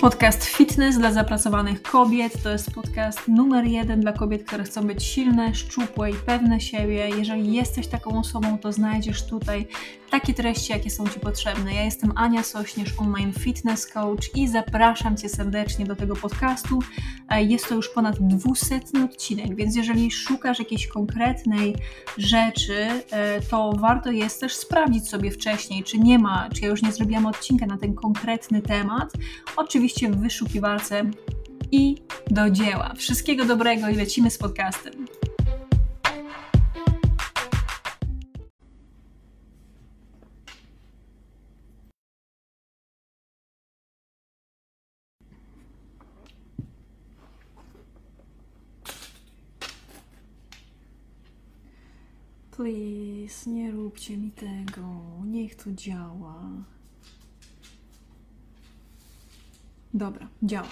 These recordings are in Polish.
Podcast Fitness dla zapracowanych kobiet to jest podcast numer jeden dla kobiet, które chcą być silne, szczupłe i pewne siebie. Jeżeli jesteś taką osobą, to znajdziesz tutaj takie treści, jakie są Ci potrzebne. Ja jestem Ania Sośnierz, online fitness coach i zapraszam Cię serdecznie do tego podcastu. E, jest to już ponad dwusetny odcinek, więc jeżeli szukasz jakiejś konkretnej rzeczy, e, to warto jest też sprawdzić sobie wcześniej, czy nie ma, czy ja już nie zrobiłam odcinka na ten konkretny temat. Oczywiście w wyszukiwarce i do dzieła. Wszystkiego dobrego i lecimy z podcastem. Please, nie róbcie mi tego. Niech to działa. Dobra, działa.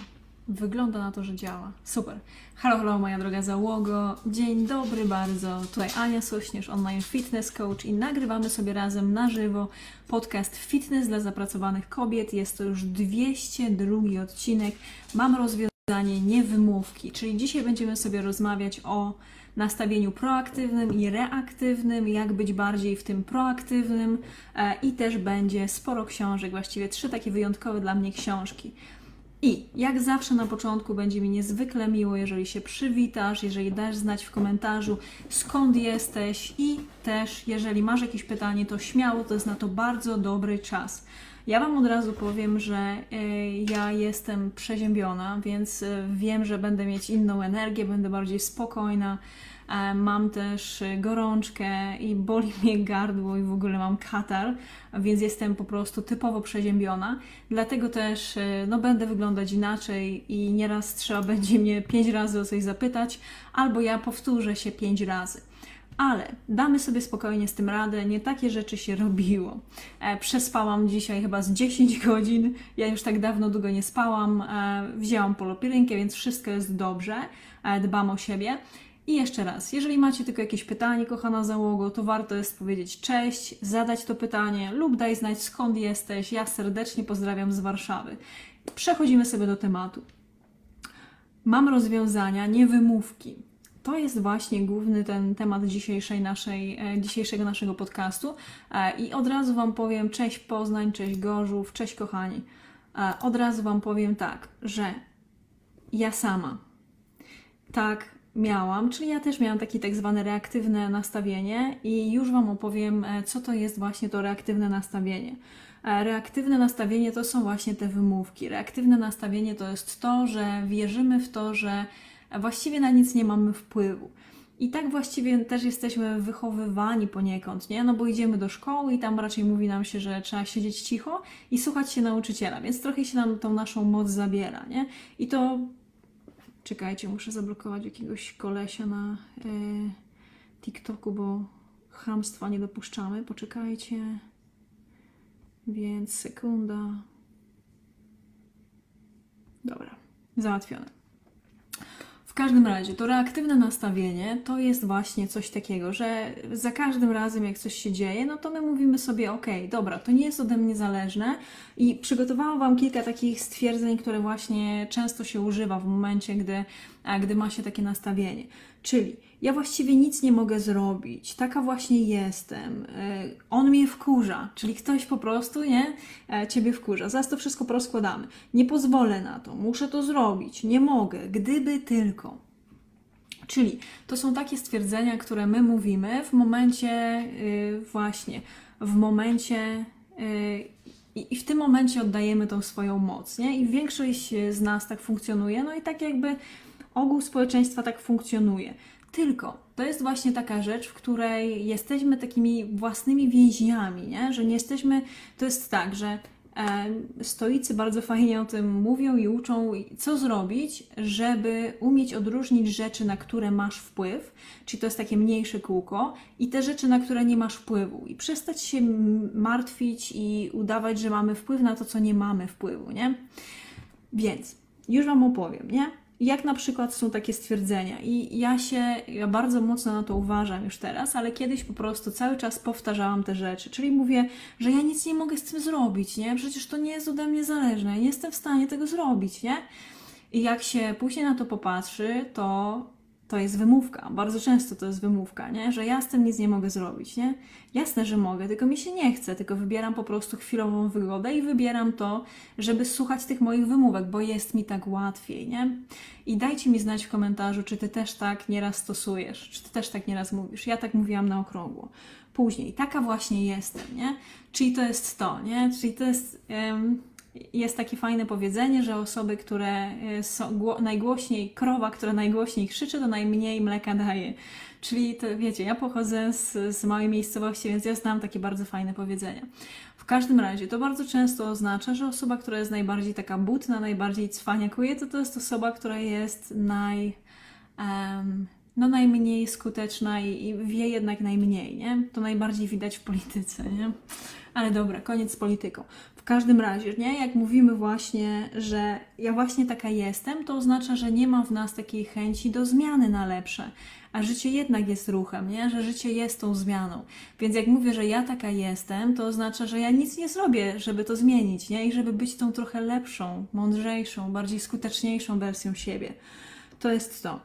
Wygląda na to, że działa. Super. Halo, halo, moja droga załogo. Dzień dobry bardzo. Tutaj Ania Sośnierz, online fitness coach i nagrywamy sobie razem na żywo podcast Fitness dla zapracowanych kobiet. Jest to już 202 odcinek. Mam rozwiązanie niewymówki, czyli dzisiaj będziemy sobie rozmawiać o nastawieniu proaktywnym i reaktywnym, jak być bardziej w tym proaktywnym e, i też będzie sporo książek, właściwie trzy takie wyjątkowe dla mnie książki. I jak zawsze na początku będzie mi niezwykle miło, jeżeli się przywitasz, jeżeli dasz znać w komentarzu skąd jesteś i też jeżeli masz jakieś pytanie, to śmiało, to jest na to bardzo dobry czas. Ja Wam od razu powiem, że y, ja jestem przeziębiona, więc y, wiem, że będę mieć inną energię, będę bardziej spokojna. E, mam też gorączkę i boli mnie gardło i w ogóle mam katar, więc jestem po prostu typowo przeziębiona. Dlatego też e, no, będę wyglądać inaczej i nieraz trzeba będzie mnie pięć razy o coś zapytać, albo ja powtórzę się pięć razy. Ale damy sobie spokojnie z tym radę, nie takie rzeczy się robiło. E, przespałam dzisiaj chyba z 10 godzin, ja już tak dawno długo nie spałam, wzięłam polopirynkę, więc wszystko jest dobrze, dbam o siebie. I jeszcze raz, jeżeli macie tylko jakieś pytanie, kochana załogo, to warto jest powiedzieć cześć, zadać to pytanie lub daj znać skąd jesteś. Ja serdecznie pozdrawiam z Warszawy. Przechodzimy sobie do tematu. Mam rozwiązania, nie wymówki. To jest właśnie główny ten temat dzisiejszej naszej, e, dzisiejszego naszego podcastu. E, I od razu Wam powiem cześć Poznań, cześć Gorzów, cześć kochani. E, od razu Wam powiem tak, że ja sama tak miałam, czyli ja też miałam takie tak zwane reaktywne nastawienie i już Wam opowiem, co to jest właśnie to reaktywne nastawienie. Reaktywne nastawienie to są właśnie te wymówki. Reaktywne nastawienie to jest to, że wierzymy w to, że właściwie na nic nie mamy wpływu. I tak właściwie też jesteśmy wychowywani poniekąd, nie? No bo idziemy do szkoły i tam raczej mówi nam się, że trzeba siedzieć cicho i słuchać się nauczyciela, więc trochę się nam tą naszą moc zabiera, nie? I to... Czekajcie, muszę zablokować jakiegoś kolesia na e, TikToku, bo chamstwa nie dopuszczamy. Poczekajcie. Więc sekunda. Dobra, załatwione każdym razie to reaktywne nastawienie to jest właśnie coś takiego, że za każdym razem jak coś się dzieje, no to my mówimy sobie, ok, dobra, to nie jest ode mnie zależne. I przygotowałam Wam kilka takich stwierdzeń, które właśnie często się używa w momencie, gdy, gdy ma się takie nastawienie. Czyli ja właściwie nic nie mogę zrobić, taka właśnie jestem, e, on mnie wkurza, czyli ktoś po prostu, nie, e, ciebie wkurza. Zaraz to wszystko porozkładamy. Nie pozwolę na to, muszę to zrobić, nie mogę, gdyby tylko. Czyli to są takie stwierdzenia, które my mówimy w momencie, yy, właśnie, w momencie, yy, i w tym momencie oddajemy tą swoją moc, nie? I większość z nas tak funkcjonuje, no i tak jakby ogół społeczeństwa tak funkcjonuje. Tylko to jest właśnie taka rzecz, w której jesteśmy takimi własnymi więźniami, nie? że nie jesteśmy. To jest tak, że e, stoicy bardzo fajnie o tym mówią i uczą, co zrobić, żeby umieć odróżnić rzeczy, na które masz wpływ, czyli to jest takie mniejsze kółko, i te rzeczy, na które nie masz wpływu, i przestać się martwić i udawać, że mamy wpływ na to, co nie mamy wpływu, nie? Więc już Wam opowiem, nie? Jak na przykład są takie stwierdzenia i ja się, ja bardzo mocno na to uważam już teraz, ale kiedyś po prostu cały czas powtarzałam te rzeczy, czyli mówię, że ja nic nie mogę z tym zrobić, nie? Przecież to nie jest ode mnie zależne, nie jestem w stanie tego zrobić, nie? I jak się później na to popatrzy, to to jest wymówka. Bardzo często to jest wymówka, nie? że ja z tym nic nie mogę zrobić. Nie? Jasne, że mogę, tylko mi się nie chce, tylko wybieram po prostu chwilową wygodę i wybieram to, żeby słuchać tych moich wymówek, bo jest mi tak łatwiej. Nie? I dajcie mi znać w komentarzu, czy ty też tak nieraz stosujesz, czy ty też tak nieraz mówisz. Ja tak mówiłam na okrągło. Później, taka właśnie jestem, nie? Czyli to jest to, nie? Czyli to jest. Um, jest takie fajne powiedzenie, że osoby, które e, są najgłośniej, krowa, która najgłośniej krzyczy, to najmniej mleka daje. Czyli to wiecie, ja pochodzę z, z małej miejscowości, więc ja znam takie bardzo fajne powiedzenia. W każdym razie to bardzo często oznacza, że osoba, która jest najbardziej taka butna, najbardziej cwaniakuje, to to jest osoba, która jest naj, um, no najmniej skuteczna i, i wie jednak najmniej, nie? To najbardziej widać w polityce, nie? Ale dobra, koniec z polityką. Każdym razie, nie? Jak mówimy właśnie, że ja właśnie taka jestem, to oznacza, że nie ma w nas takiej chęci do zmiany na lepsze. A życie jednak jest ruchem, nie? Że życie jest tą zmianą. Więc jak mówię, że ja taka jestem, to oznacza, że ja nic nie zrobię, żeby to zmienić, nie? I żeby być tą trochę lepszą, mądrzejszą, bardziej skuteczniejszą wersją siebie. To jest to.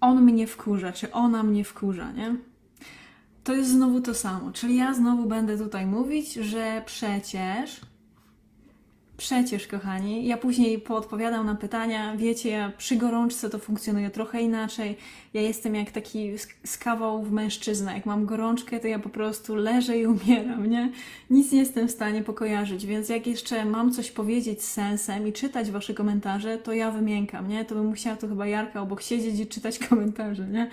On mnie wkurza, czy ona mnie wkurza, nie? To jest znowu to samo. Czyli ja znowu będę tutaj mówić, że przecież, przecież, kochani, ja później poodpowiadam na pytania. Wiecie, ja przy gorączce to funkcjonuje trochę inaczej. Ja jestem jak taki skawał w mężczyzna. Jak mam gorączkę, to ja po prostu leżę i umieram, nie? Nic nie jestem w stanie pokojarzyć, więc jak jeszcze mam coś powiedzieć z sensem i czytać Wasze komentarze, to ja wymiękam, nie? To bym musiała tu chyba Jarka obok siedzieć i czytać komentarze, nie?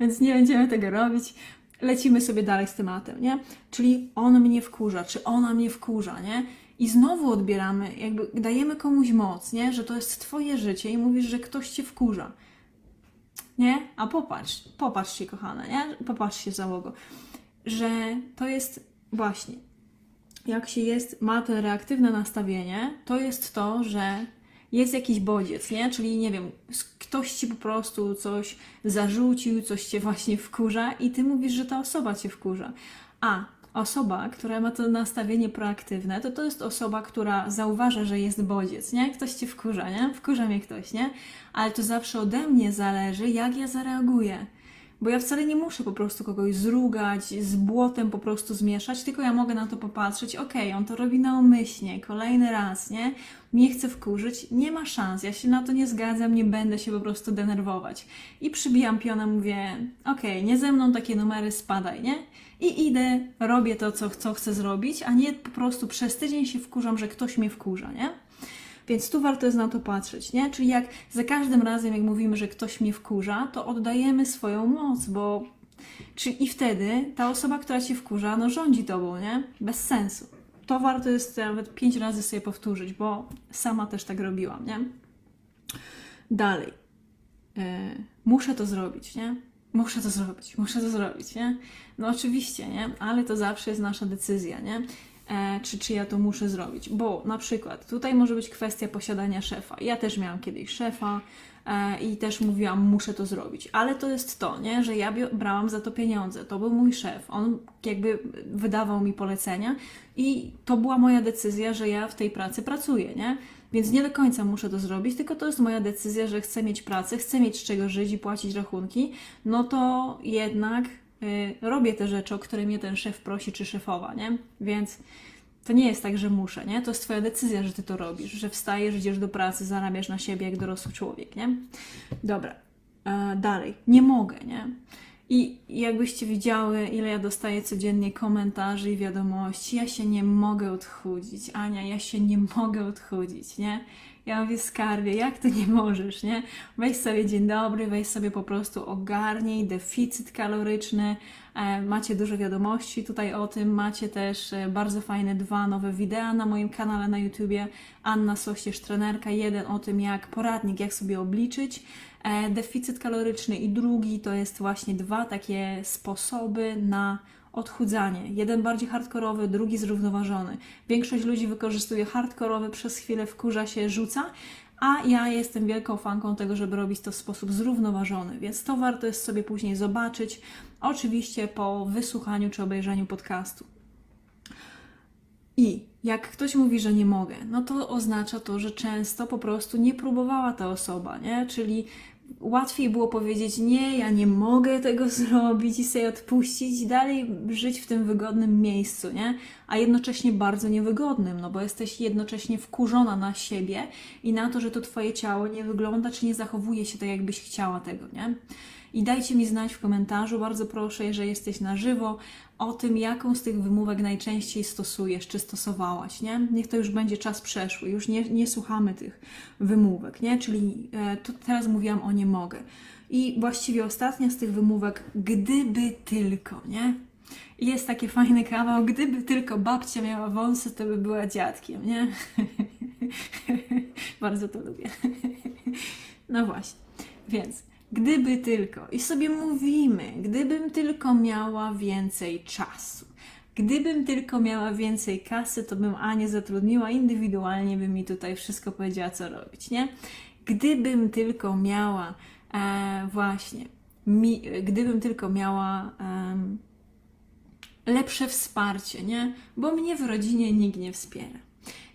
Więc nie będziemy tego robić lecimy sobie dalej z tematem, nie? Czyli on mnie wkurza, czy ona mnie wkurza, nie? I znowu odbieramy, jakby dajemy komuś moc, nie? Że to jest twoje życie i mówisz, że ktoś cię wkurza. Nie? A popatrz, popatrzcie, kochane, nie? Popatrzcie, załogo, że to jest właśnie, jak się jest, ma to reaktywne nastawienie, to jest to, że jest jakiś bodziec, nie? Czyli nie wiem, ktoś ci po prostu coś zarzucił, coś cię właśnie wkurza i ty mówisz, że ta osoba cię wkurza. A osoba, która ma to nastawienie proaktywne, to to jest osoba, która zauważa, że jest bodziec, nie? Ktoś cię wkurza, nie? Wkurza mnie ktoś, nie? Ale to zawsze ode mnie zależy, jak ja zareaguję. Bo ja wcale nie muszę po prostu kogoś zrugać, z błotem po prostu zmieszać, tylko ja mogę na to popatrzeć, okej, okay, on to robi naumyślnie, kolejny raz, nie? Nie chcę wkurzyć, nie ma szans, ja się na to nie zgadzam, nie będę się po prostu denerwować. I przybijam pionę, mówię, okej, okay, nie ze mną takie numery, spadaj, nie? I idę, robię to, co, co chcę zrobić, a nie po prostu przez tydzień się wkurzam, że ktoś mnie wkurza, nie? Więc tu warto jest na to patrzeć, nie? Czyli jak za każdym razem, jak mówimy, że ktoś mnie wkurza, to oddajemy swoją moc, bo Czyli i wtedy ta osoba, która cię wkurza, no rządzi tobą, nie? Bez sensu. To warto jest nawet pięć razy sobie powtórzyć, bo sama też tak robiłam, nie? Dalej. Yy, muszę to zrobić, nie? Muszę to zrobić, muszę to zrobić, nie? No oczywiście, nie? Ale to zawsze jest nasza decyzja, nie? E, czy, czy ja to muszę zrobić. Bo na przykład tutaj może być kwestia posiadania szefa. Ja też miałam kiedyś szefa e, i też mówiłam, muszę to zrobić. Ale to jest to, nie? że ja brałam za to pieniądze. To był mój szef. On jakby wydawał mi polecenia i to była moja decyzja, że ja w tej pracy pracuję, nie? Więc nie do końca muszę to zrobić, tylko to jest moja decyzja, że chcę mieć pracę, chcę mieć z czego żyć i płacić rachunki, no to jednak robię te rzeczy, o które mnie ten szef prosi, czy szefowa, nie? Więc to nie jest tak, że muszę, nie? To jest Twoja decyzja, że Ty to robisz, że wstajesz, idziesz do pracy, zarabiasz na siebie jak dorosły człowiek, nie? Dobra, e, dalej. Nie mogę, nie? I jakbyście widziały, ile ja dostaję codziennie komentarzy i wiadomości, ja się nie mogę odchudzić. Ania, ja się nie mogę odchudzić, nie? Ja mówię, skarbie, jak to nie możesz, nie? Weź sobie dzień dobry, weź sobie po prostu ogarnij deficyt kaloryczny. E, macie dużo wiadomości tutaj o tym. Macie też e, bardzo fajne dwa nowe wideo na moim kanale na YouTubie. Anna Sościerz, trenerka. Jeden o tym, jak poradnik, jak sobie obliczyć e, deficyt kaloryczny i drugi to jest właśnie dwa takie sposoby na odchudzanie. Jeden bardziej hardkorowy, drugi zrównoważony. Większość ludzi wykorzystuje hardkorowy, przez chwilę wkurza się, rzuca, a ja jestem wielką fanką tego, żeby robić to w sposób zrównoważony, więc to warto jest sobie później zobaczyć, oczywiście po wysłuchaniu czy obejrzeniu podcastu. I jak ktoś mówi, że nie mogę, no to oznacza to, że często po prostu nie próbowała ta osoba, nie? Czyli łatwiej było powiedzieć nie, ja nie mogę tego zrobić i sobie odpuścić i dalej żyć w tym wygodnym miejscu, nie? A jednocześnie bardzo niewygodnym, no bo jesteś jednocześnie wkurzona na siebie i na to, że to twoje ciało nie wygląda czy nie zachowuje się tak, jakbyś chciała tego, nie? I dajcie mi znać w komentarzu, bardzo proszę, jeżeli jesteś na żywo, o tym, jaką z tych wymówek najczęściej stosujesz, czy stosowałaś, nie? Niech to już będzie czas przeszły, już nie, nie słuchamy tych wymówek, nie? Czyli e, to teraz mówiłam o nie mogę. I właściwie ostatnia z tych wymówek, gdyby tylko, nie? Jest taki fajny kawał, gdyby tylko babcia miała wąsy, to by była dziadkiem, nie? Bardzo to lubię. no właśnie, więc Gdyby tylko, i sobie mówimy, gdybym tylko miała więcej czasu, gdybym tylko miała więcej kasy, to bym Anię zatrudniła indywidualnie, by mi tutaj wszystko powiedziała, co robić, nie? Gdybym tylko miała, e, właśnie, mi, gdybym tylko miała e, lepsze wsparcie, nie? Bo mnie w rodzinie nikt nie wspiera.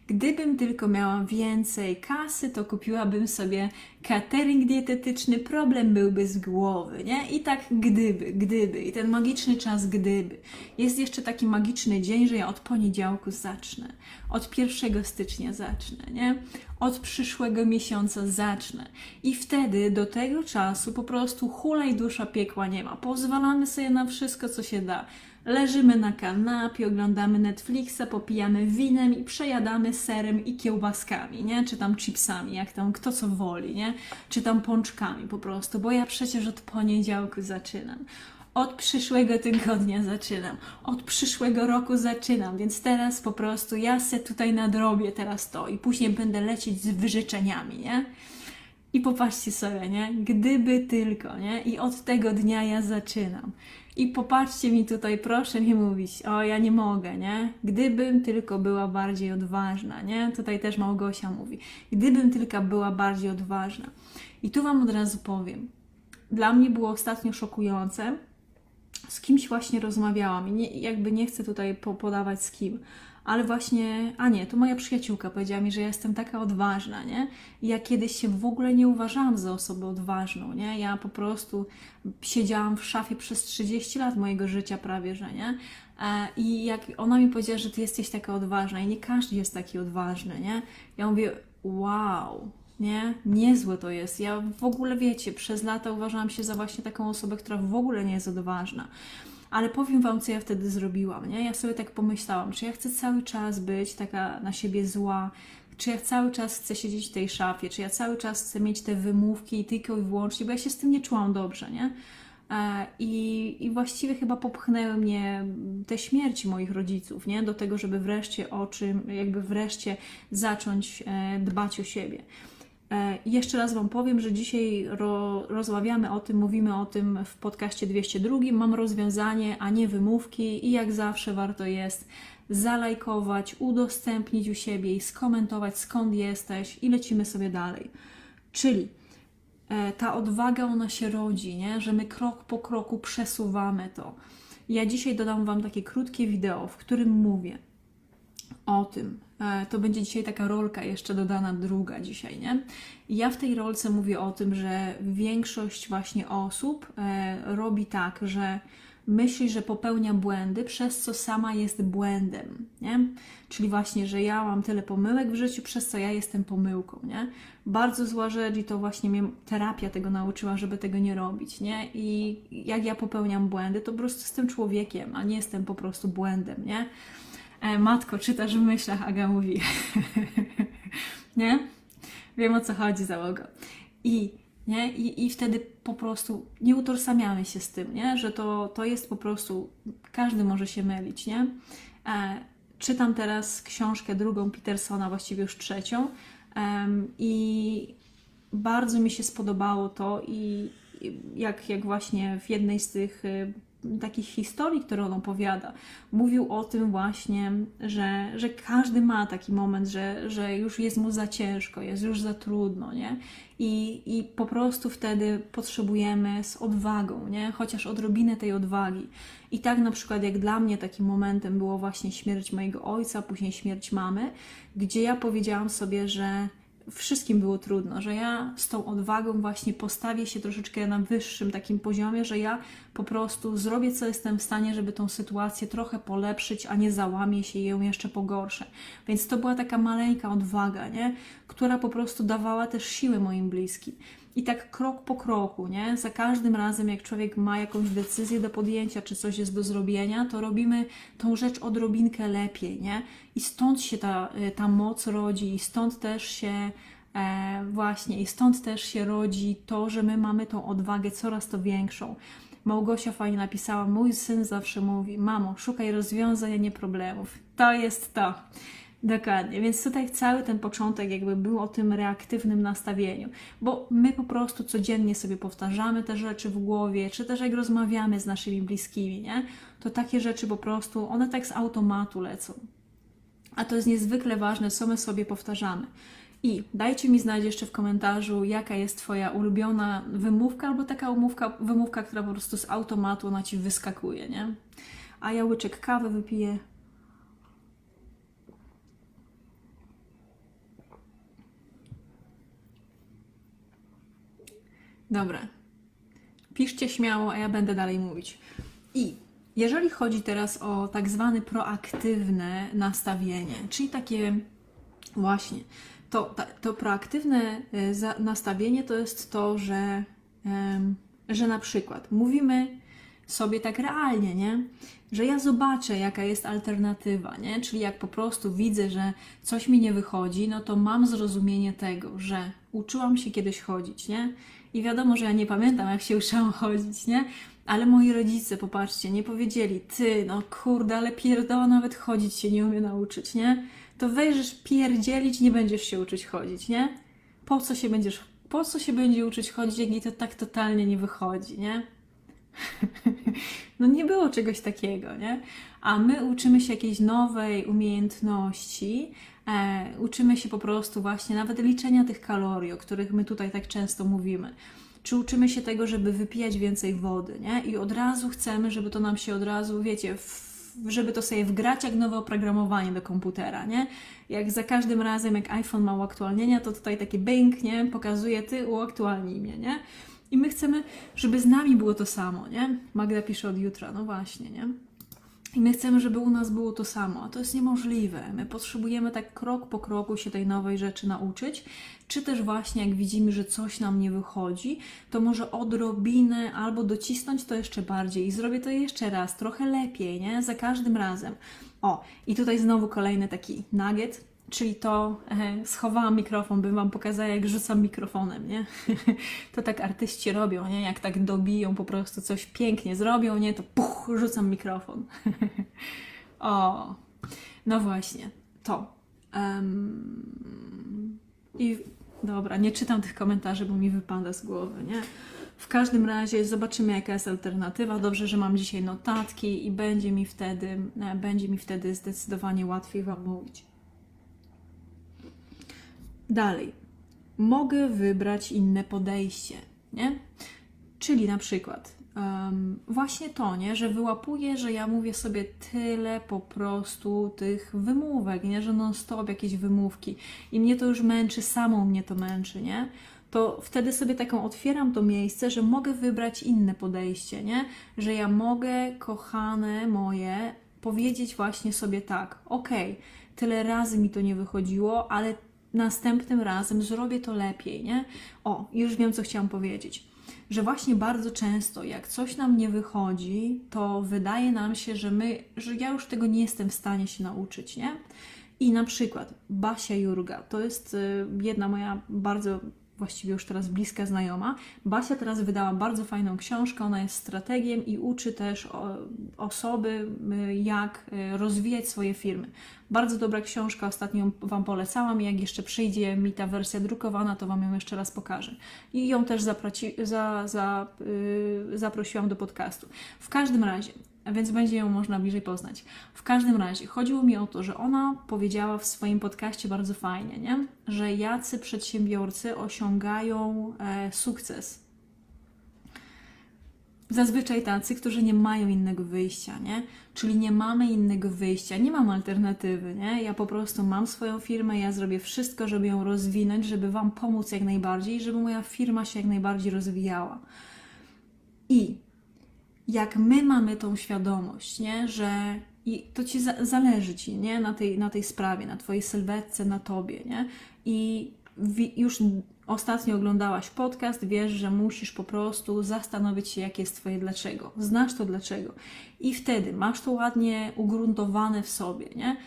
Gdybym tylko miała więcej kasy, to kupiłabym sobie catering dietetyczny, problem byłby z głowy, nie? I tak gdyby, gdyby. I ten magiczny czas gdyby. Jest jeszcze taki magiczny dzień, że ja od poniedziałku zacznę. Od 1 stycznia zacznę, nie? Od przyszłego miesiąca zacznę. I wtedy do tego czasu po prostu hulaj dusza piekła nie ma. Pozwalamy sobie na wszystko, co się da Leżymy na kanapie, oglądamy Netflixa, popijamy winem i przejadamy serem i kiełbaskami, nie? Czy tam chipsami, jak tam kto co woli, nie? Czy tam pączkami po prostu, bo ja przecież od poniedziałku zaczynam. Od przyszłego tygodnia zaczynam, od przyszłego roku zaczynam, więc teraz po prostu ja se tutaj nadrobię teraz to i później będę lecieć z wyrzeczeniami, nie? I popatrzcie sobie, nie? Gdyby tylko, nie? I od tego dnia ja zaczynam. I popatrzcie mi tutaj, proszę mi mówić, o ja nie mogę, nie? Gdybym tylko była bardziej odważna, nie? Tutaj też Małgosia mówi, gdybym tylko była bardziej odważna. I tu Wam od razu powiem, dla mnie było ostatnio szokujące, z kimś właśnie rozmawiałam i nie, jakby nie chcę tutaj podawać z kim, ale właśnie, a nie, to moja przyjaciółka powiedziała mi, że ja jestem taka odważna, nie? Ja kiedyś się w ogóle nie uważałam za osobę odważną, nie? Ja po prostu siedziałam w szafie przez 30 lat mojego życia prawie, że nie? E, I jak ona mi powiedziała, że ty jesteś taka odważna i nie każdy jest taki odważny, nie? Ja mówię, wow, nie? Niezłe to jest. Ja w ogóle, wiecie, przez lata uważałam się za właśnie taką osobę, która w ogóle nie jest odważna. Ale powiem Wam, co ja wtedy zrobiłam, nie? Ja sobie tak pomyślałam, czy ja chcę cały czas być taka na siebie zła, czy ja cały czas chcę siedzieć w tej szafie, czy ja cały czas chcę mieć te wymówki tylko i wyłącznie, bo ja się z tym nie czułam dobrze, nie? E, I, I właściwie chyba popchnęły mnie te śmierci moich rodziców, nie? Do tego, żeby wreszcie o czym, jakby wreszcie zacząć e, dbać o siebie. E, jeszcze raz Wam powiem, że dzisiaj ro, rozmawiamy o tym, mówimy o tym w podcaście 202. Mam rozwiązanie, a nie wymówki, i jak zawsze warto jest zalajkować, udostępnić u siebie i skomentować skąd jesteś i lecimy sobie dalej. Czyli e, ta odwaga, ona się rodzi, nie? że my krok po kroku przesuwamy to. Ja dzisiaj dodam Wam takie krótkie wideo, w którym mówię o tym, E, to będzie dzisiaj taka rolka jeszcze dodana, druga dzisiaj, nie? Ja w tej rolce mówię o tym, że większość właśnie osób e, robi tak, że myśli, że popełnia błędy, przez co sama jest błędem, nie? Czyli właśnie, że ja mam tyle pomyłek w życiu, przez co ja jestem pomyłką, nie? Bardzo zła rzecz i to właśnie mnie terapia tego nauczyła, żeby tego nie robić, nie? I jak ja popełniam błędy, to po prostu jestem człowiekiem, a nie jestem po prostu błędem, nie? E, matko, czytasz w myślach, Aga mówi. nie? Wiem o co chodzi, załoga. I, nie? I, I wtedy po prostu nie utożsamiamy się z tym, nie? że to, to jest po prostu, każdy może się mylić. Nie? E, czytam teraz książkę drugą Petersona, właściwie już trzecią. I bardzo mi się spodobało to i jak, jak właśnie w jednej z tych y, takich historii, które on opowiada, mówił o tym właśnie, że, że każdy ma taki moment, że, że już jest mu za ciężko, jest już za trudno, nie? I, I po prostu wtedy potrzebujemy z odwagą, nie? Chociaż odrobinę tej odwagi. I tak na przykład jak dla mnie takim momentem było właśnie śmierć mojego ojca, później śmierć mamy, gdzie ja powiedziałam sobie, że wszystkim było trudno, że ja z tą odwagą właśnie postawię się troszeczkę na wyższym takim poziomie, że ja po prostu zrobię co jestem w stanie, żeby tą sytuację trochę polepszyć, a nie załamię się i ją jeszcze pogorszę. Więc to była taka maleńka odwaga, nie? która po prostu dawała też siły moim bliskim. I tak krok po kroku, nie? Za każdym razem, jak człowiek ma jakąś decyzję do podjęcia, czy coś jest do zrobienia, to robimy tą rzecz odrobinkę lepiej, nie? I stąd się ta, y, ta moc rodzi, i stąd też się e, właśnie, i stąd też się rodzi to, że my mamy tą odwagę coraz to większą. Małgosia fajnie napisała: Mój syn zawsze mówi: Mamo, szukaj rozwiązań, a nie problemów. To jest to. Dokładnie, więc tutaj cały ten początek jakby był o tym reaktywnym nastawieniu, bo my po prostu codziennie sobie powtarzamy te rzeczy w głowie, czy też jak rozmawiamy z naszymi bliskimi, nie? To takie rzeczy po prostu, one tak z automatu lecą. A to jest niezwykle ważne, co my sobie powtarzamy. I dajcie mi znać jeszcze w komentarzu, jaka jest Twoja ulubiona wymówka, albo taka umówka, wymówka, która po prostu z automatu ona Ci wyskakuje, nie? A ja łyczek kawy wypiję. Dobra. Piszcie śmiało, a ja będę dalej mówić. I jeżeli chodzi teraz o tak zwane proaktywne nastawienie, czyli takie właśnie, to, to proaktywne e, nastawienie to jest to, że, że na przykład mówimy sobie tak realnie, nie? Że ja zobaczę, jaka jest alternatywa, nie? Czyli jak po prostu widzę, że coś mi nie wychodzi, no to mam zrozumienie tego, że uczyłam się kiedyś chodzić, nie? I wiadomo, że ja nie pamiętam, jak się uczyłam chodzić, nie? Ale moi rodzice, popatrzcie, nie powiedzieli, ty, no kurde, ale pierdoła nawet chodzić się nie umie nauczyć, nie? To wejrzysz pierdzielić, nie będziesz się uczyć chodzić, nie? Po co się będziesz, po co się będzie uczyć chodzić, jak jej to tak totalnie nie wychodzi, nie? no nie było czegoś takiego, nie? A my uczymy się jakiejś nowej umiejętności, e, uczymy się po prostu właśnie nawet liczenia tych kalorii, o których my tutaj tak często mówimy. Czy uczymy się tego, żeby wypijać więcej wody, nie? I od razu chcemy, żeby to nam się od razu, wiecie, żeby to sobie wgrać jak nowe oprogramowanie do komputera, nie? Jak za każdym razem, jak iPhone ma uaktualnienia, to tutaj taki bęk, nie? Pokazuje, ty uaktualnij mnie, nie? I my chcemy, żeby z nami było to samo, nie? Magda pisze od jutra, no właśnie, nie? I my chcemy, żeby u nas było to samo, a to jest niemożliwe. My potrzebujemy tak krok po kroku się tej nowej rzeczy nauczyć, czy też właśnie jak widzimy, że coś nam nie wychodzi, to może odrobinę albo docisnąć to jeszcze bardziej i zrobię to jeszcze raz, trochę lepiej, nie? Za każdym razem. O, i tutaj znowu kolejny taki nugget, Czyli to e, schowałam mikrofon, bym Wam pokazała, jak rzucam mikrofonem, nie? to tak artyści robią, nie? Jak tak dobiją, po prostu coś pięknie zrobią, nie? To puch, rzucam mikrofon. o, no właśnie, to. Um, I dobra, nie czytam tych komentarzy, bo mi wypada z głowy, nie? W każdym razie zobaczymy, jaka jest alternatywa. Dobrze, że mam dzisiaj notatki i będzie mi wtedy, e, będzie mi wtedy zdecydowanie łatwiej Wam mówić. Dalej, mogę wybrać inne podejście, nie? Czyli na przykład um, właśnie to, nie? że wyłapuję, że ja mówię sobie tyle po prostu tych wymówek, nie? że non-stop jakieś wymówki i mnie to już męczy, samą mnie to męczy, nie? to wtedy sobie taką otwieram to miejsce, że mogę wybrać inne podejście, nie? Że ja mogę, kochane moje, powiedzieć właśnie sobie tak, okej, okay, tyle razy mi to nie wychodziło, ale następnym razem zrobię to lepiej, nie? O, już wiem, co chciałam powiedzieć. Że właśnie bardzo często, jak coś nam nie wychodzi, to wydaje nam się, że my, że ja już tego nie jestem w stanie się nauczyć, nie? I na przykład Basia Jurga, to jest y, jedna moja bardzo właściwie już teraz bliska znajoma. Basia teraz wydała bardzo fajną książkę, ona jest strategiem i uczy też osoby, y, jak y, rozwijać swoje firmy. Bardzo dobra książka, ostatnio Wam polecałam. Jak jeszcze przyjdzie mi ta wersja drukowana, to Wam ją jeszcze raz pokażę. I ją też zaproci, za, za, yy, zaprosiłam do podcastu. W każdym razie, więc będzie ją można bliżej poznać. W każdym razie chodziło mi o to, że ona powiedziała w swoim podcaście bardzo fajnie, nie? że jacy przedsiębiorcy osiągają e, sukces zazwyczaj tacy, którzy nie mają innego wyjścia, nie? Czyli nie mamy innego wyjścia, nie mam alternatywy, nie? Ja po prostu mam swoją firmę, ja zrobię wszystko, żeby ją rozwinąć, żeby Wam pomóc jak najbardziej, żeby moja firma się jak najbardziej rozwijała. I jak my mamy tą świadomość, nie? Że i to ci za zależy ci, nie? Na tej, na tej sprawie, na twojej sylwetce, na tobie, nie? I już ostatnio oglądałaś podcast, wiesz, że musisz po prostu zastanowić się, jakie jest Twoje dlaczego. Znasz to dlaczego. I wtedy masz to ładnie ugruntowane w sobie, nie?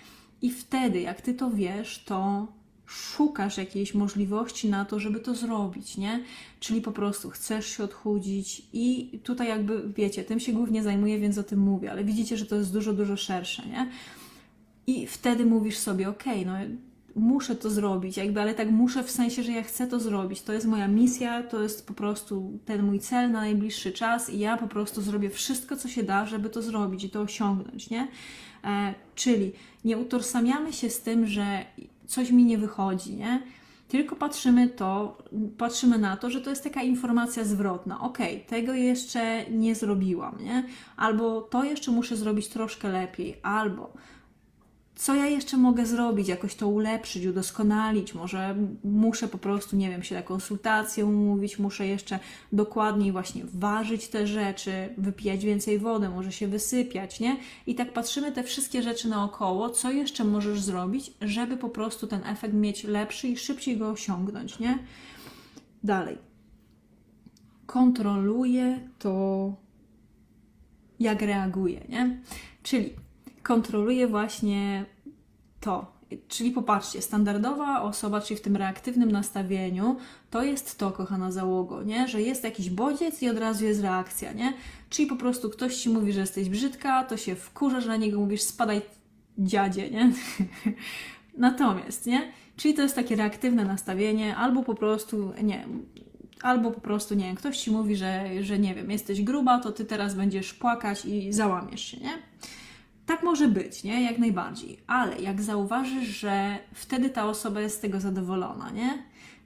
I wtedy, jak Ty to wiesz, to szukasz jakiejś możliwości na to, żeby to zrobić, nie? Czyli po prostu chcesz się odchudzić i tutaj jakby, wiecie, tym się głównie zajmuję, więc o tym mówię, ale widzicie, że to jest dużo, dużo szersze, nie? I wtedy mówisz sobie, ok, no muszę to zrobić, jakby, ale tak muszę w sensie, że ja chcę to zrobić. To jest moja misja, to jest po prostu ten mój cel na najbliższy czas i ja po prostu zrobię wszystko, co się da, żeby to zrobić i to osiągnąć, nie? E, czyli nie utożsamiamy się z tym, że coś mi nie wychodzi, nie? Tylko patrzymy, to, patrzymy na to, że to jest taka informacja zwrotna. Ok, tego jeszcze nie zrobiłam, nie? Albo to jeszcze muszę zrobić troszkę lepiej, albo co ja jeszcze mogę zrobić, jakoś to ulepszyć, udoskonalić. Może muszę po prostu, nie wiem, się na konsultację umówić, muszę jeszcze dokładniej właśnie ważyć te rzeczy, wypijać więcej wody, może się wysypiać, nie? I tak patrzymy te wszystkie rzeczy naokoło, co jeszcze możesz zrobić, żeby po prostu ten efekt mieć lepszy i szybciej go osiągnąć, nie? Dalej. Kontroluję to, jak reaguję, nie? Czyli kontroluje właśnie to. Czyli popatrzcie, standardowa osoba, czyli w tym reaktywnym nastawieniu, to jest to, kochana załogo, nie? że jest jakiś bodziec i od razu jest reakcja, nie? Czyli po prostu ktoś ci mówi, że jesteś brzydka, to się wkurzasz na niego, mówisz spadaj dziadzie, nie? Natomiast, nie? Czyli to jest takie reaktywne nastawienie, albo po prostu, nie, albo po prostu, nie wiem, ktoś ci mówi, że, że nie wiem, jesteś gruba, to ty teraz będziesz płakać i załamiesz się, nie? Tak może być, nie? Jak najbardziej. Ale jak zauważysz, że wtedy ta osoba jest z tego zadowolona, nie?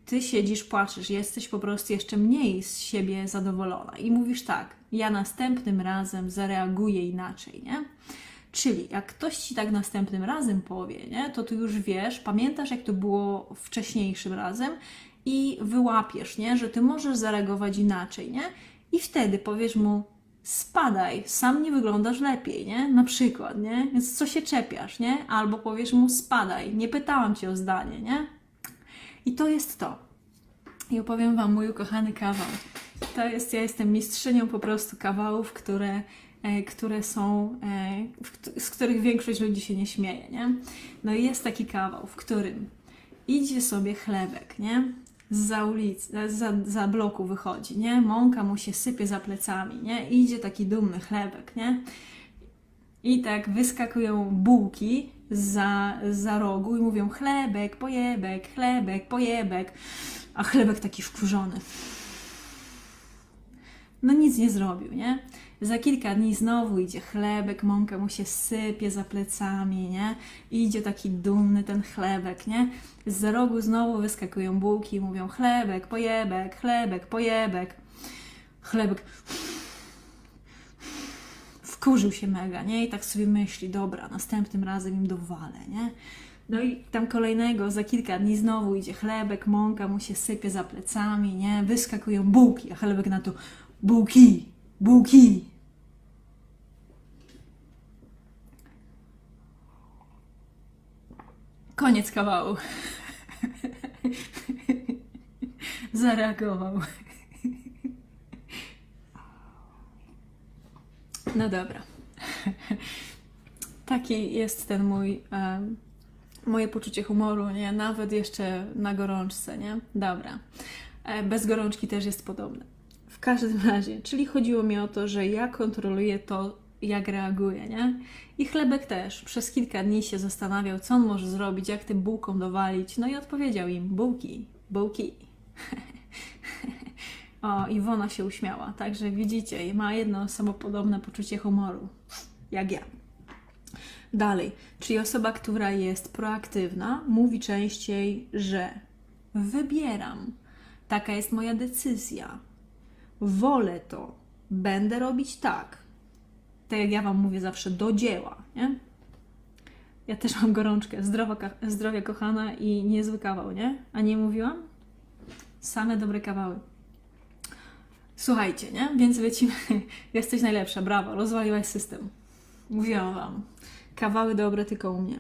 Ty siedzisz, płaczesz, jesteś po prostu jeszcze mniej z siebie zadowolona i mówisz tak, ja następnym razem zareaguję inaczej, nie? Czyli jak ktoś ci tak następnym razem powie, nie, to ty już wiesz, pamiętasz jak to było wcześniejszym razem i wyłapiesz, nie, że ty możesz zareagować inaczej, nie? I wtedy powiesz mu, spadaj, sam nie wyglądasz lepiej, nie? Na przykład, nie? Więc co się czepiasz, nie? Albo powiesz mu spadaj, nie pytałam cię o zdanie, nie? I to jest to. I opowiem Wam mój ukochany kawał. To jest, ja jestem mistrzynią po prostu kawałów, które, e, które są, e, z których większość ludzi się nie śmieje, nie? No i jest taki kawał, w którym idzie sobie chlebek, nie? Za ulicy, za, za bloku wychodzi, nie? Mąka mu się sypie za plecami, nie? idzie taki dumny chlebek, nie? I tak wyskakują bułki za, za rogu i mówią chlebek, pojebek, chlebek, pojebek, a chlebek taki wkurzony. No nic nie zrobił, nie? Za kilka dni znowu idzie chlebek, mąka mu się sypie za plecami, nie? Idzie taki dumny ten chlebek, nie? Z rogu znowu wyskakują bułki i mówią chlebek, pojebek, chlebek, pojebek. Chlebek wkurzył się mega, nie? I tak sobie myśli, dobra, następnym razem im dowalę, nie? No i tam kolejnego, za kilka dni znowu idzie chlebek, mąka mu się sypie za plecami, nie? Wyskakują bułki, a chlebek na to, bułki, bułki. Koniec kawału. Zareagował. No dobra. Taki jest ten mój, moje poczucie humoru, nie? Nawet jeszcze na gorączce, nie? Dobra. E, bez gorączki też jest podobne. Każdym razie, czyli chodziło mi o to, że ja kontroluję to, jak reaguje, nie? I chlebek też przez kilka dni się zastanawiał, co on może zrobić, jak tym bułką dowalić. No i odpowiedział im: bułki, bułki. o, Iwona się uśmiała. Także widzicie, ma jedno samopodobne poczucie humoru, jak ja. Dalej, czyli osoba, która jest proaktywna, mówi częściej, że wybieram, taka jest moja decyzja, wolę to, będę robić tak. Tak jak ja Wam mówię zawsze, do dzieła, nie? Ja też mam gorączkę, zdrowa, zdrowie kochana i niezły kawał, nie? A nie mówiłam? Same dobre kawały. Słuchajcie, nie? Więc lecimy. Jesteś najlepsza, brawo, rozwaliłaś system. Mówiłam Wam. Kawały dobre tylko u mnie.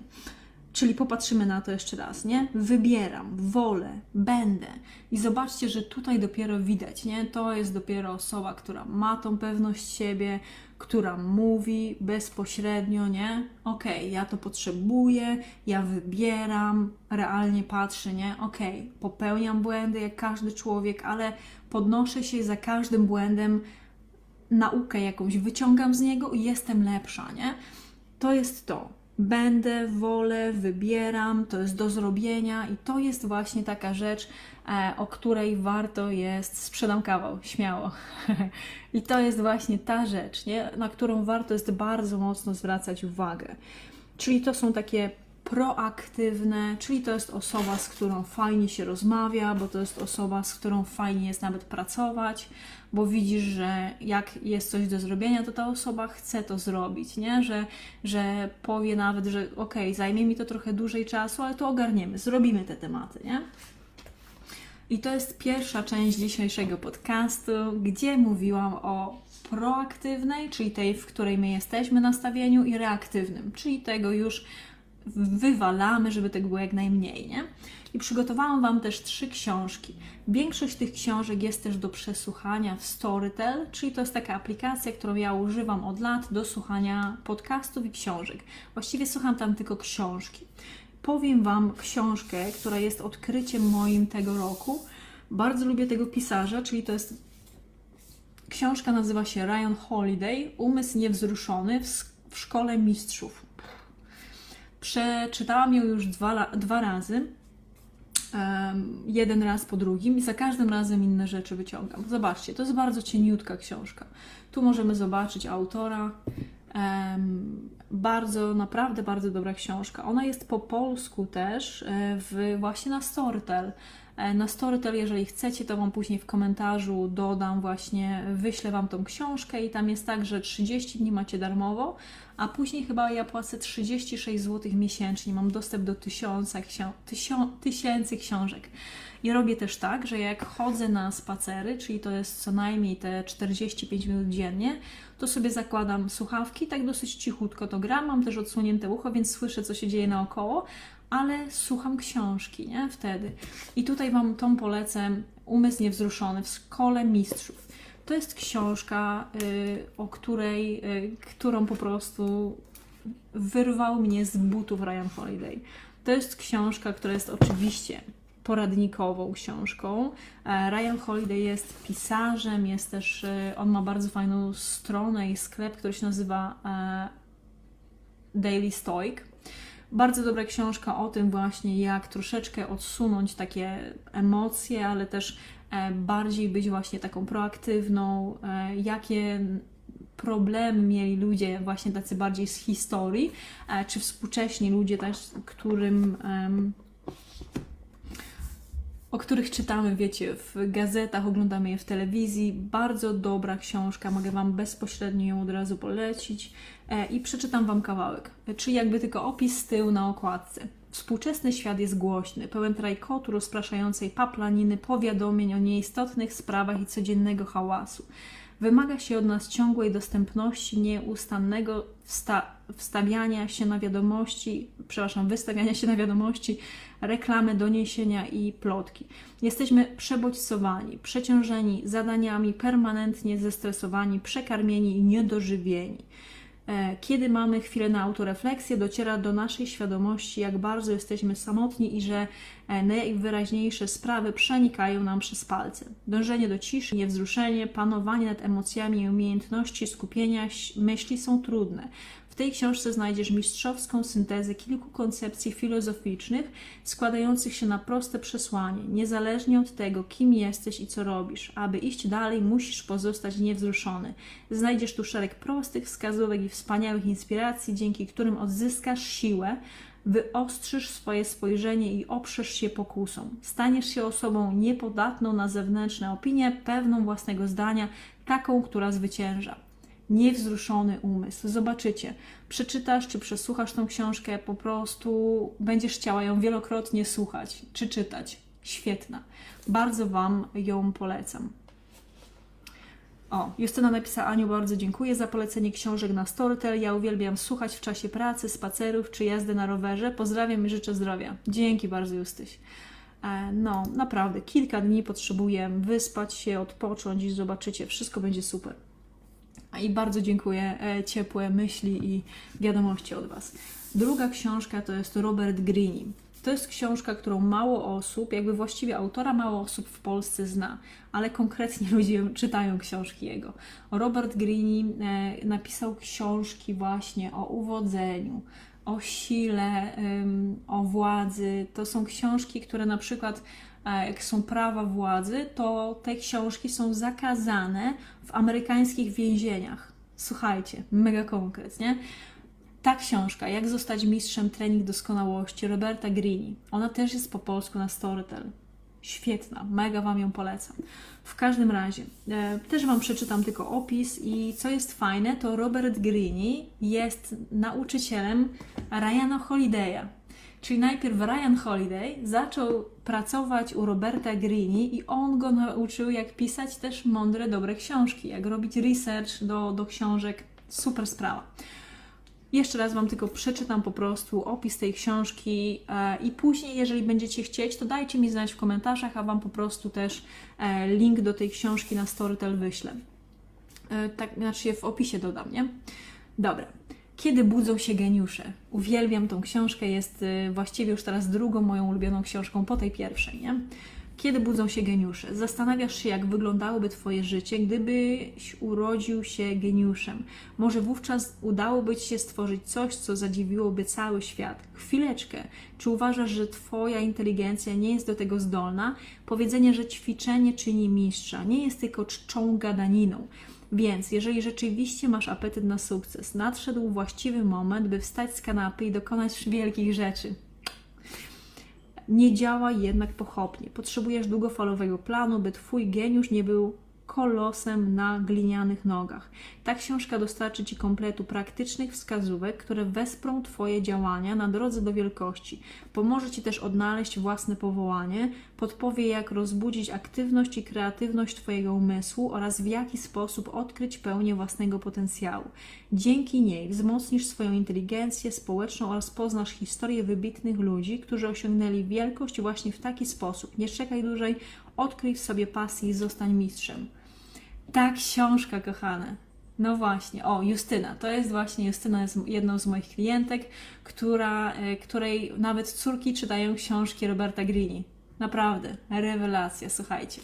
Czyli popatrzymy na to jeszcze raz, nie? Wybieram, wolę, będę. I zobaczcie, że tutaj dopiero widać, nie? To jest dopiero osoba, która ma tą pewność siebie, która mówi bezpośrednio, nie? Okej, okay, ja to potrzebuję, ja wybieram, realnie patrzę, nie? Okej, okay, popełniam błędy jak każdy człowiek, ale podnoszę się za każdym błędem naukę jakąś, wyciągam z niego i jestem lepsza, nie? To jest to. Będę, wolę, wybieram, to jest do zrobienia i to jest właśnie taka rzecz, e, o której warto jest, sprzedam kawał, śmiało. I to jest właśnie ta rzecz, nie? na którą warto jest bardzo mocno zwracać uwagę. Czyli to są takie proaktywne, czyli to jest osoba, z którą fajnie się rozmawia, bo to jest osoba, z którą fajnie jest nawet pracować, bo widzisz, że jak jest coś do zrobienia, to ta osoba chce to zrobić, nie? Że, że powie nawet, że ok, zajmie mi to trochę dłużej czasu, ale to ogarniemy, zrobimy te tematy, nie? I to jest pierwsza część dzisiejszego podcastu, gdzie mówiłam o proaktywnej, czyli tej, w której my jesteśmy nastawieniu, i reaktywnym, czyli tego już wywalamy, żeby tego było jak najmniej, nie? I przygotowałam Wam też trzy książki. Większość tych książek jest też do przesłuchania w Storytel, czyli to jest taka aplikacja, którą ja używam od lat do słuchania podcastów i książek. Właściwie słucham tam tylko książki. Powiem Wam książkę, która jest odkryciem moim tego roku. Bardzo lubię tego pisarza, czyli to jest książka nazywa się Ryan Holiday, Umysł niewzruszony w, w szkole mistrzów. Przeczytałam ją już dwa, dwa razy. Um, jeden raz po drugim i za każdym razem inne rzeczy wyciągam. Zobaczcie, to jest bardzo cieniutka książka. Tu możemy zobaczyć autora. Bardzo, naprawdę bardzo dobra książka. Ona jest po polsku też, e, w, właśnie na Storytel. E, na Storytel, jeżeli chcecie, to Wam później w komentarzu dodam właśnie, wyślę Wam tą książkę i tam jest tak, że 30 dni macie darmowo, a później chyba ja płacę 36 zł miesięcznie, mam dostęp do tysiąca, ksio tysięcy książek. I robię też tak, że jak chodzę na spacery, czyli to jest co najmniej te 45 minut dziennie, to sobie zakładam słuchawki, tak dosyć cichutko to gram, mam też odsłonięte ucho, więc słyszę, co się dzieje naokoło, ale słucham książki, nie? Wtedy. I tutaj Wam tą polecę Umysł Niewzruszony w Szkole Mistrzów. To jest książka, y, o której, y, którą po prostu wyrwał mnie z butów Ryan Holiday. To jest książka, która jest oczywiście poradnikową książką. E, Ryan Holiday jest pisarzem, jest też, y, on ma bardzo fajną stronę i sklep, który się nazywa e, Daily Stoic. Bardzo dobra książka o tym właśnie, jak troszeczkę odsunąć takie emocje, ale też e, bardziej być właśnie taką proaktywną, e, jakie problemy mieli ludzie właśnie tacy bardziej z historii, e, czy współcześni ludzie też, którym o których czytamy, wiecie, w gazetach, oglądamy je w telewizji. Bardzo dobra książka, mogę Wam bezpośrednio ją od razu polecić e, i przeczytam Wam kawałek, czyli jakby tylko opis z tyłu na okładce. Współczesny świat jest głośny, pełen trajkotu rozpraszającej paplaniny, powiadomień o nieistotnych sprawach i codziennego hałasu. Wymaga się od nas ciągłej dostępności, nieustannego wsta wstawiania się na wiadomości, przepraszam, wystawiania się na wiadomości, reklamy, doniesienia i plotki. Jesteśmy przebodźcowani, przeciążeni zadaniami, permanentnie zestresowani, przekarmieni i niedożywieni. E, kiedy mamy chwilę na autorefleksję, dociera do naszej świadomości, jak bardzo jesteśmy samotni i że e, najwyraźniejsze sprawy przenikają nam przez palce. Dążenie do ciszy, niewzruszenie, panowanie nad emocjami i umiejętności skupienia myśli są trudne. Tej książce znajdziesz mistrzowską syntezę kilku koncepcji filozoficznych składających się na proste przesłanie. Niezależnie od tego, kim jesteś i co robisz, aby iść dalej, musisz pozostać niewzruszony. Znajdziesz tu szereg prostych wskazówek i wspaniałych inspiracji, dzięki którym odzyskasz siłę, wyostrzysz swoje spojrzenie i oprzesz się pokusom. Staniesz się osobą niepodatną na zewnętrzne opinie, pewną własnego zdania, taką, która zwycięża. Niewzruszony umysł. Zobaczycie, przeczytasz czy przesłuchasz tą książkę, po prostu będziesz chciała ją wielokrotnie słuchać czy czytać. Świetna. Bardzo Wam ją polecam. O, Justyna napisała Aniu, bardzo dziękuję za polecenie książek na Storytel. Ja uwielbiam słuchać w czasie pracy, spacerów czy jazdy na rowerze. Pozdrawiam i życzę zdrowia. Dzięki bardzo, Justyś. E, no, naprawdę, kilka dni potrzebuję wyspać się, odpocząć i zobaczycie, wszystko będzie super. I bardzo dziękuję, e, ciepłe myśli i wiadomości od Was. Druga książka to jest Robert Greene. To jest książka, którą mało osób, jakby właściwie autora mało osób w Polsce zna, ale konkretnie ludzie czytają książki jego. Robert Greene e, napisał książki właśnie o uwodzeniu, o sile, o władzy. To są książki, które na przykład e, jak są prawa władzy, to te książki są zakazane w amerykańskich więzieniach. Słuchajcie, mega konkretnie. Ta książka, Jak zostać mistrzem trening doskonałości, Roberta Greene, ona też jest po polsku na Storytel. Świetna, mega Wam ją polecam. W każdym razie, e, też Wam przeczytam tylko opis i co jest fajne, to Robert Greene jest nauczycielem Ryana Holiday'a. Czyli najpierw Ryan Holiday zaczął pracować u Roberta Greene i on go nauczył, jak pisać też mądre, dobre książki, jak robić research do, do książek. Super sprawa. Jeszcze raz Wam tylko przeczytam po prostu opis tej książki e, i później, jeżeli będziecie chcieć, to dajcie mi znać w komentarzach, a Wam po prostu też e, link do tej książki na Storytel wyślę. E, tak, znaczy w opisie dodam, nie? Dobra. Kiedy budzą się geniusze? Uwielbiam tą książkę, jest właściwie już teraz drugą moją ulubioną książką po tej pierwszej, nie? Kiedy budzą się geniusze? Zastanawiasz się, jak wyglądałoby Twoje życie, gdybyś urodził się geniuszem. Może wówczas udałoby Ci się stworzyć coś, co zadziwiłoby cały świat. Chwileczkę. Czy uważasz, że Twoja inteligencja nie jest do tego zdolna? Powiedzenie, że ćwiczenie czyni mistrza, nie jest tylko czczą gadaniną. Więc jeżeli rzeczywiście masz apetyt na sukces, nadszedł właściwy moment, by wstać z kanapy i dokonać wielkich rzeczy nie działa jednak pochopnie. Potrzebujesz długofalowego planu, by Twój geniusz nie był kolosem na glinianych nogach. Ta książka dostarczy Ci kompletu praktycznych wskazówek, które wesprą Twoje działania na drodze do wielkości. Pomoże Ci też odnaleźć własne powołanie, podpowie jak rozbudzić aktywność i kreatywność Twojego umysłu oraz w jaki sposób odkryć pełnię własnego potencjału. Dzięki niej wzmocnisz swoją inteligencję społeczną oraz poznasz historię wybitnych ludzi, którzy osiągnęli wielkość właśnie w taki sposób. Nie czekaj dłużej, odkryj w sobie pasję i zostań mistrzem. Ta książka, kochane. No właśnie, o, Justyna. To jest właśnie, Justyna jest jedną z moich klientek, która, e, której nawet córki czytają książki Roberta Greene. Naprawdę, rewelacja, słuchajcie.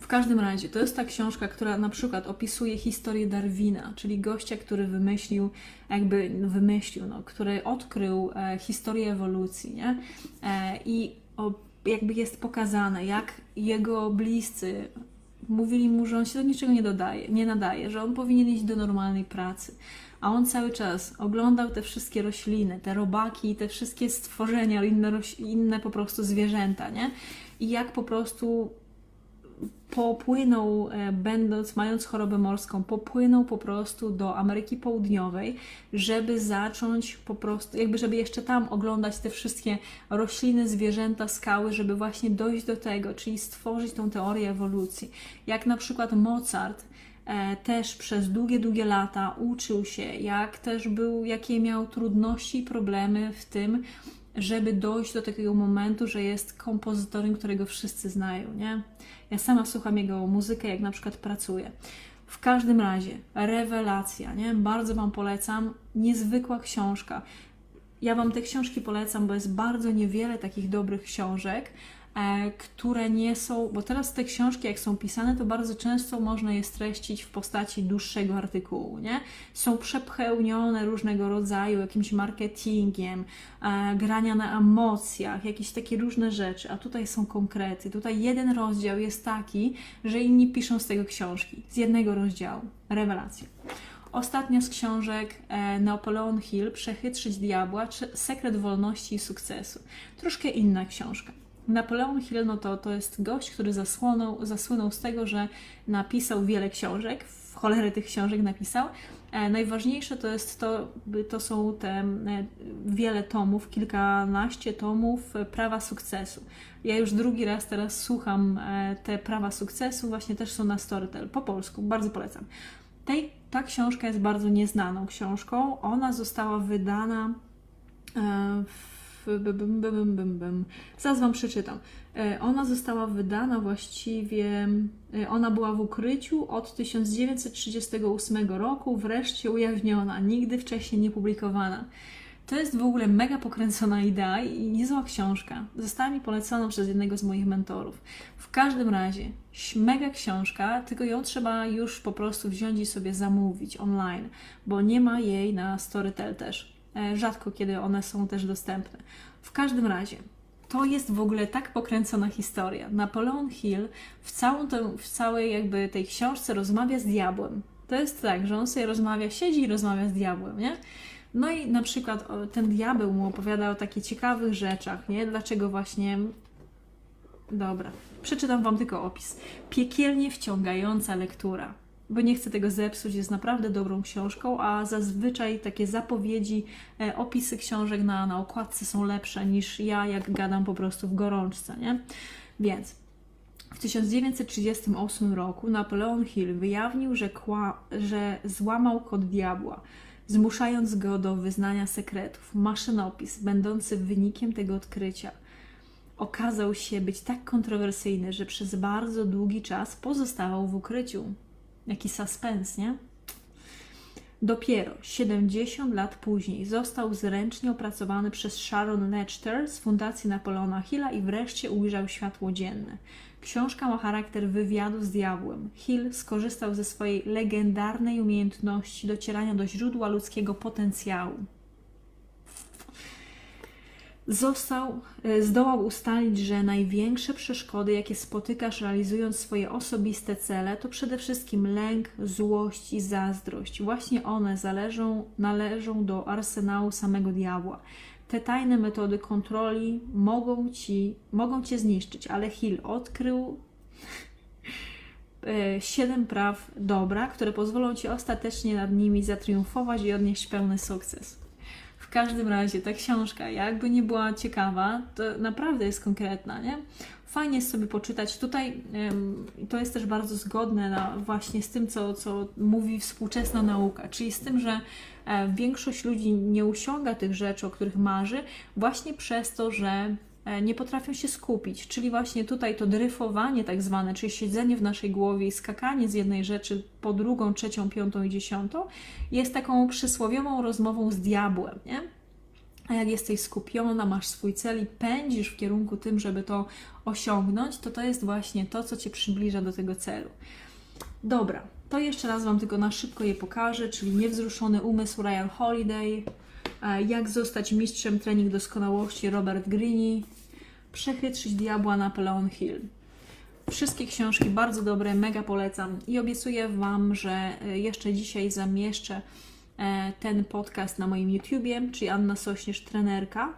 W każdym razie, to jest ta książka, która na przykład opisuje historię Darwina, czyli gościa, który wymyślił, jakby wymyślił, no, który odkrył e, historię ewolucji, nie? E, I jakby jest pokazane, jak jego bliscy mówili mu, że on się do niczego nie dodaje, nie nadaje, że on powinien iść do normalnej pracy. A on cały czas oglądał te wszystkie rośliny, te robaki, te wszystkie stworzenia, inne, inne po prostu zwierzęta, nie? I jak po prostu popłynął, e, będąc, mając chorobę morską, popłynął po prostu do Ameryki Południowej, żeby zacząć po prostu, jakby żeby jeszcze tam oglądać te wszystkie rośliny, zwierzęta, skały, żeby właśnie dojść do tego, czyli stworzyć tą teorię ewolucji. Jak na przykład Mozart e, też przez długie, długie lata uczył się, jak też był, jakie miał trudności i problemy w tym, żeby dojść do takiego momentu, że jest kompozytorem, którego wszyscy znają, nie? Ja sama słucham jego muzykę, jak na przykład pracuję. W każdym razie, rewelacja, nie? Bardzo Wam polecam. Niezwykła książka. Ja Wam te książki polecam, bo jest bardzo niewiele takich dobrych książek, które nie są, bo teraz te książki, jak są pisane, to bardzo często można je streścić w postaci dłuższego artykułu, nie? Są przepełnione różnego rodzaju jakimś marketingiem, e, grania na emocjach, jakieś takie różne rzeczy, a tutaj są konkrety. Tutaj jeden rozdział jest taki, że inni piszą z tego książki, z jednego rozdziału. Rewelacja. Ostatnia z książek e, Napoleon Hill, Przechytrzyć diabła, czy Sekret wolności i sukcesu. Troszkę inna książka. Napoleon Hill no to, to jest gość, który zasłonął, zasłynął z tego, że napisał wiele książek, w cholerę tych książek napisał. E, najważniejsze to jest to, to są te e, wiele tomów, kilkanaście tomów e, prawa sukcesu. Ja już drugi raz teraz słucham e, te prawa sukcesu, właśnie też są na Storytel po polsku, bardzo polecam. Tej, ta książka jest bardzo nieznaną książką. Ona została wydana e, w. Bym, bym, bym, bym. Zaraz Wam przeczytam. E, ona została wydana właściwie. e, Ona była w ukryciu od 1938 roku, wreszcie ujawniona, nigdy wcześniej nie publikowana. To jest w ogóle mega pokręcona idea i niezła książka. Została mi polecona przez jednego z moich mentorów. W każdym razie, mega książka, tylko ją trzeba już po prostu wziąć i sobie zamówić online, bo nie ma jej na Storytel też. E, Rzadko kiedy one są też dostępne. W każdym razie, to jest w ogóle tak pokręcona historia. Napoleon Hill w, całą tę, w całej jakby tej książce rozmawia z diabłem. To jest tak, że on sobie rozmawia, siedzi i rozmawia z diabłem, nie? No i na przykład ten diabeł mu opowiada o takich ciekawych rzeczach, nie? Dlaczego właśnie. Dobra, przeczytam Wam tylko opis. Piekielnie wciągająca lektura, bo nie chcę tego zepsuć, jest naprawdę dobrą książką, a zazwyczaj takie zapowiedzi, e, opisy książek na, na okładce są lepsze niż ja, jak gadam po prostu w gorączce, nie? Więc w 1938 roku Napoleon Hill wyjawnił, że, kła, że złamał kod diabła zmuszając go do wyznania sekretów. Maszynopis, będący wynikiem tego odkrycia, okazał się być tak kontrowersyjny, że przez bardzo długi czas pozostawał w ukryciu. Jaki suspens, nie? Dopiero 70 lat później został zręcznie opracowany przez Sharon Lechter z Fundacji Napoleona Hilla i wreszcie ujrzał światło dzienne. Książka ma charakter wywiadu z diabłem. Hill skorzystał ze swojej legendarnej umiejętności docierania do źródła ludzkiego potencjału. Został, e, zdołał ustalić, że największe przeszkody, jakie spotykasz realizując swoje osobiste cele, to przede wszystkim lęk, złość i zazdrość. Właśnie one zależą, należą do arsenału samego diabła. Te tajne metody kontroli mogą, ci, mogą cię zniszczyć, ale Hill odkrył e, siedem praw dobra, które pozwolą ci ostatecznie nad nimi zatriumfować i odnieść pełny sukces. Każdym razie ta książka, jakby nie była ciekawa, to naprawdę jest konkretna, nie? Fajnie jest sobie poczytać. Tutaj to jest też bardzo zgodne na, właśnie z tym, co, co mówi współczesna nauka, czyli z tym, że e, większość ludzi nie osiąga tych rzeczy, o których marzy, właśnie przez to, że nie potrafią się skupić. Czyli właśnie tutaj to dryfowanie tak zwane, czyli siedzenie w naszej głowie i skakanie z jednej rzeczy po drugą, trzecią, piątą i dziesiątą, jest taką przysłowiową rozmową z diabłem, nie? A jak jesteś skupiona, masz swój cel i pędzisz w kierunku tym, żeby to osiągnąć, to to jest właśnie to, co Cię przybliża do tego celu. Dobra, to jeszcze raz Wam tylko na szybko je pokażę, czyli Niewzruszony umysł Ryan Holiday, e, Jak zostać mistrzem trening doskonałości Robert Greene, Przechytrzyć diabła Napoleon Hill. Wszystkie książki bardzo dobre, mega polecam i obiecuję Wam, że e, jeszcze dzisiaj zamieszczę e, ten podcast na moim YouTubie, czyli Anna Sośnierz, trenerka.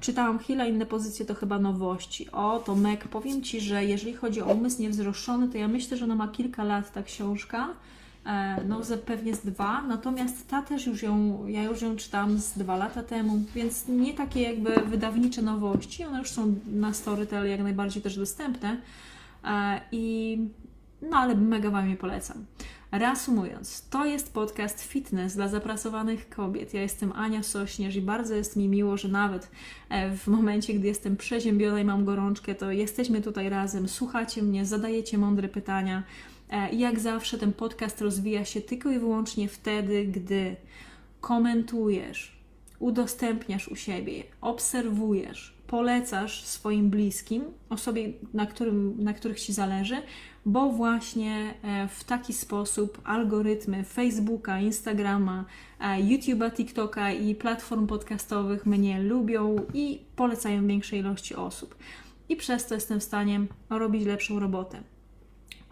Czytałam Hilla, inne pozycje to chyba nowości. O, to Meg, powiem Ci, że jeżeli chodzi o umysł niewzruszony, to ja myślę, że ona ma kilka lat, ta książka. E, No, ze- pewnie z dwa, natomiast ta też już ją, ja już ją czytałam z dwa lata temu, więc nie takie jakby wydawnicze nowości, one już są na Storytel jak najbardziej też dostępne E, i no ale mega Wam je polecam. Reasumując, to jest podcast fitness dla zapracowanych kobiet. Ja jestem Ania Sośnierz i bardzo jest mi miło, że nawet e, w momencie, gdy jestem przeziębiona i mam gorączkę, to jesteśmy tutaj razem, słuchacie mnie, zadajecie mądre pytania. E, jak zawsze ten podcast rozwija się tylko i wyłącznie wtedy, gdy komentujesz, udostępniasz u siebie, obserwujesz, polecasz swoim bliskim, osobie, na, którym, na których Ci zależy, bo właśnie e, w taki sposób algorytmy Facebooka, Instagrama, e, YouTube'a, TikToka i platform podcastowych mnie lubią i polecają większej ilości osób. I przez to jestem w stanie robić lepszą robotę.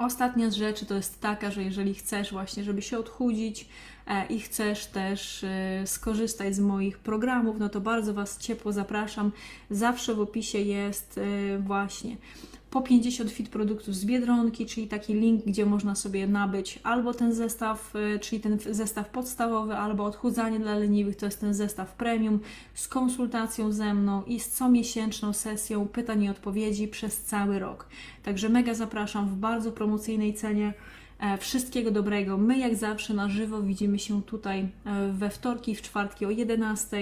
Ostatnia z rzeczy to jest taka, że jeżeli chcesz właśnie, żeby się odchudzić e, i chcesz też e, skorzystać z moich programów, no to bardzo Was ciepło zapraszam. Zawsze w opisie jest e, właśnie po 50 fit produktów z Biedronki, czyli taki link, gdzie można sobie nabyć albo ten zestaw, y, czyli ten zestaw podstawowy, albo odchudzanie dla leniwych, to jest ten zestaw premium z konsultacją ze mną i z comiesięczną sesją pytań i odpowiedzi przez cały rok. Także mega zapraszam w bardzo promocyjnej cenie. E, wszystkiego dobrego. My, jak zawsze, na żywo widzimy się tutaj e, we wtorki, w czwartki o 11.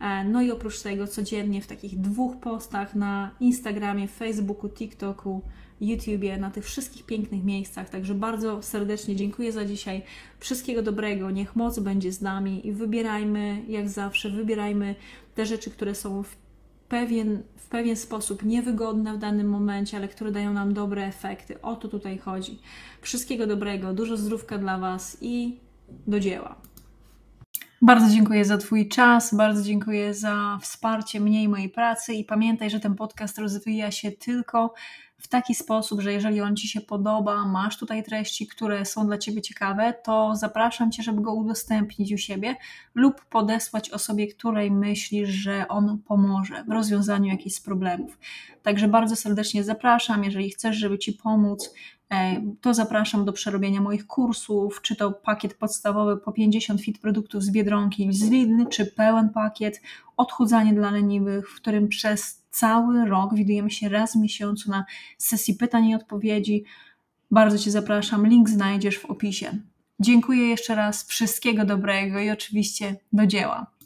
E, no i oprócz tego codziennie w takich dwóch postach na Instagramie, Facebooku, TikToku, YouTubie, na tych wszystkich pięknych miejscach. Także bardzo serdecznie dziękuję za dzisiaj. Wszystkiego dobrego, niech moc będzie z nami i wybierajmy, jak zawsze, wybierajmy te rzeczy, które są w pewien, w pewien sposób niewygodne w danym momencie, ale które dają nam dobre efekty. O to tutaj chodzi. Wszystkiego dobrego, dużo zdrówka dla Was i do dzieła. Bardzo dziękuję za Twój czas, bardzo dziękuję za wsparcie mnie i mojej pracy i pamiętaj, że ten podcast rozwija się tylko w taki sposób, że jeżeli on Ci się podoba, masz tutaj treści, które są dla Ciebie ciekawe, to zapraszam Cię, żeby go udostępnić u siebie lub podesłać osobie, której myślisz, że on pomoże w rozwiązaniu jakichś problemów. Także bardzo serdecznie zapraszam, jeżeli chcesz, żeby Ci pomóc, to zapraszam do przerobienia moich kursów, czy to pakiet podstawowy po 50 fit produktów z Biedronki, z Lidl, czy pełen pakiet odchudzanie dla leniwych, w którym przez cały rok. Widujemy się raz w miesiącu na sesji pytań i odpowiedzi. Bardzo Cię zapraszam. Link znajdziesz w opisie. Dziękuję jeszcze raz. Wszystkiego dobrego i oczywiście do dzieła.